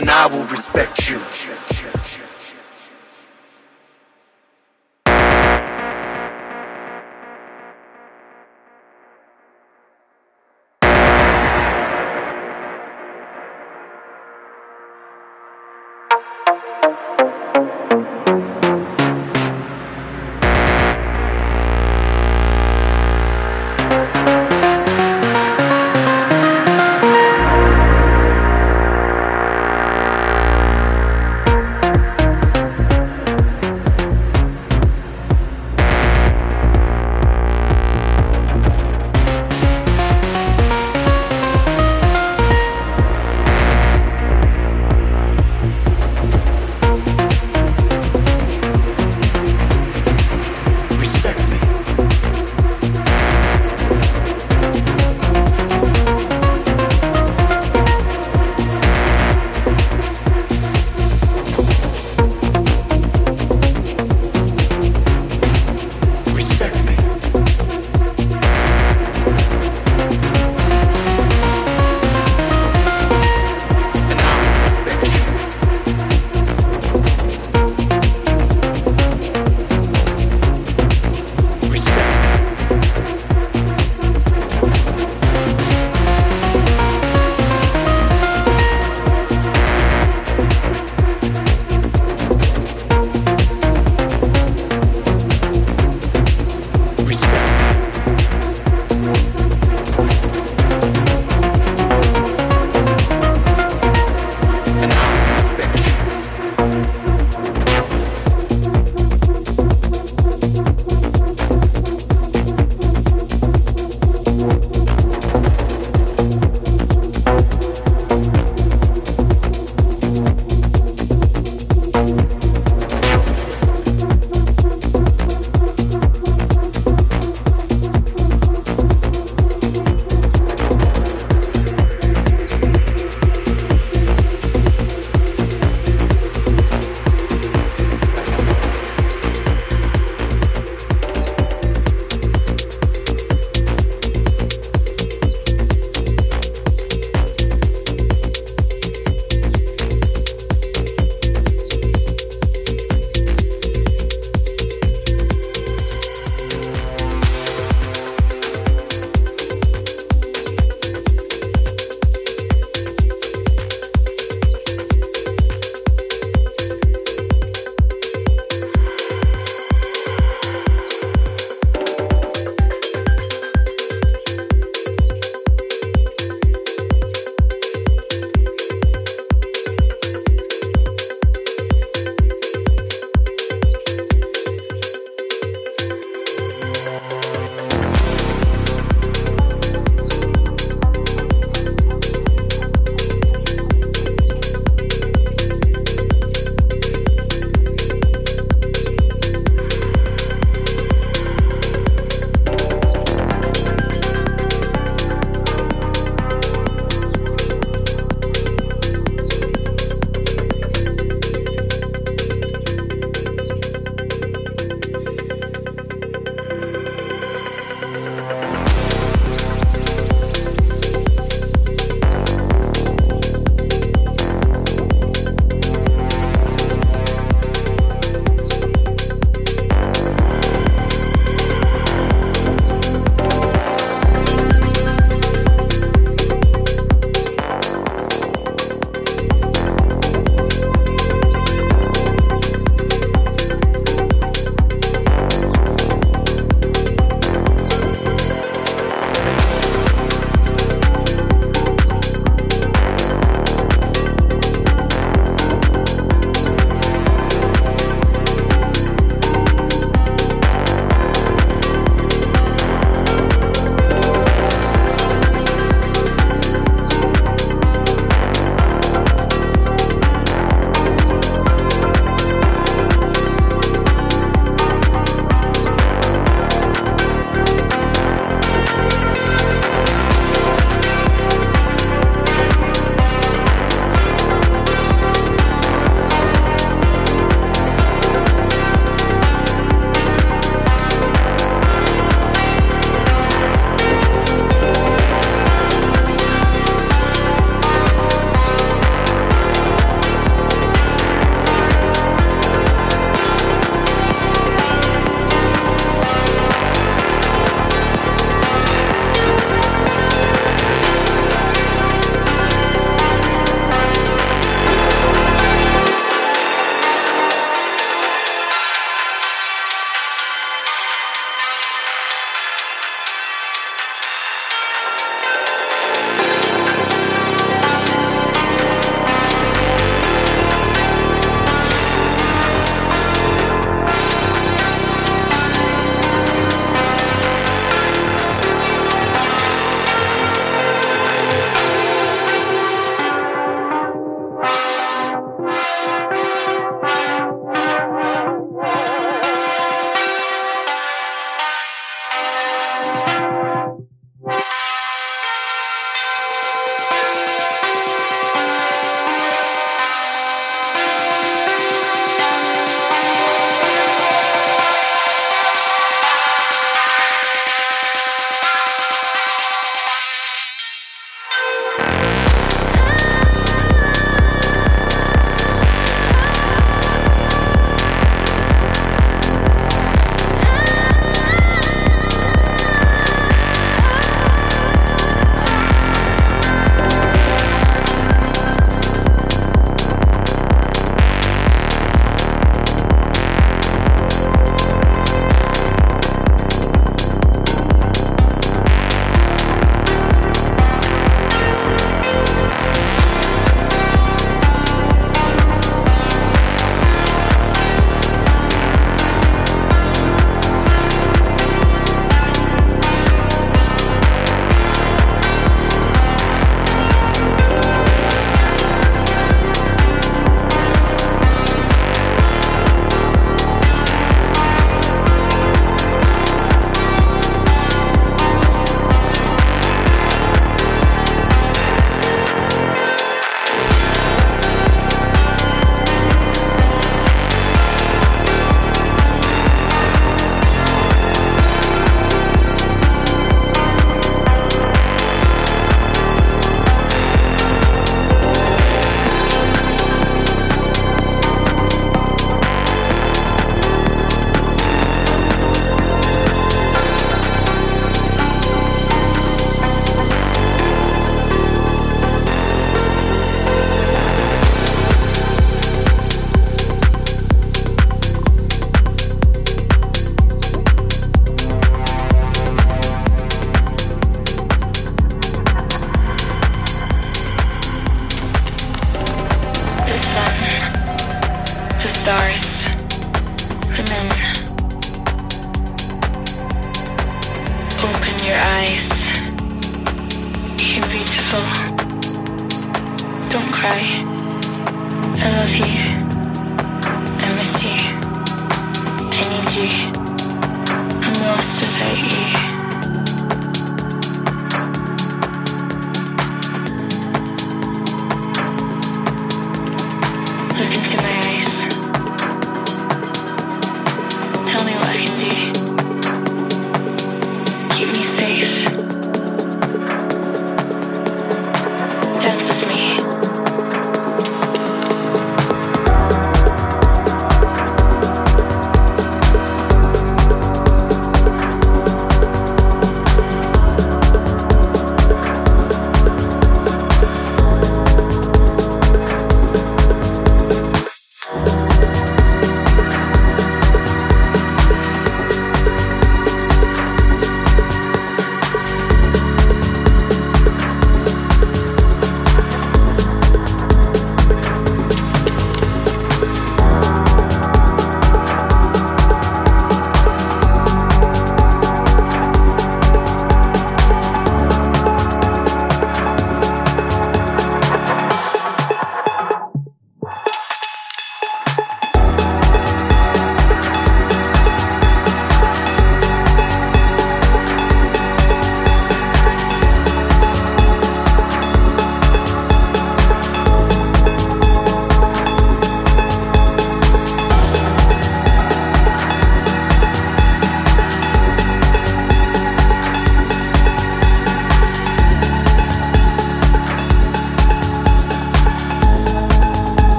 and I will respect you.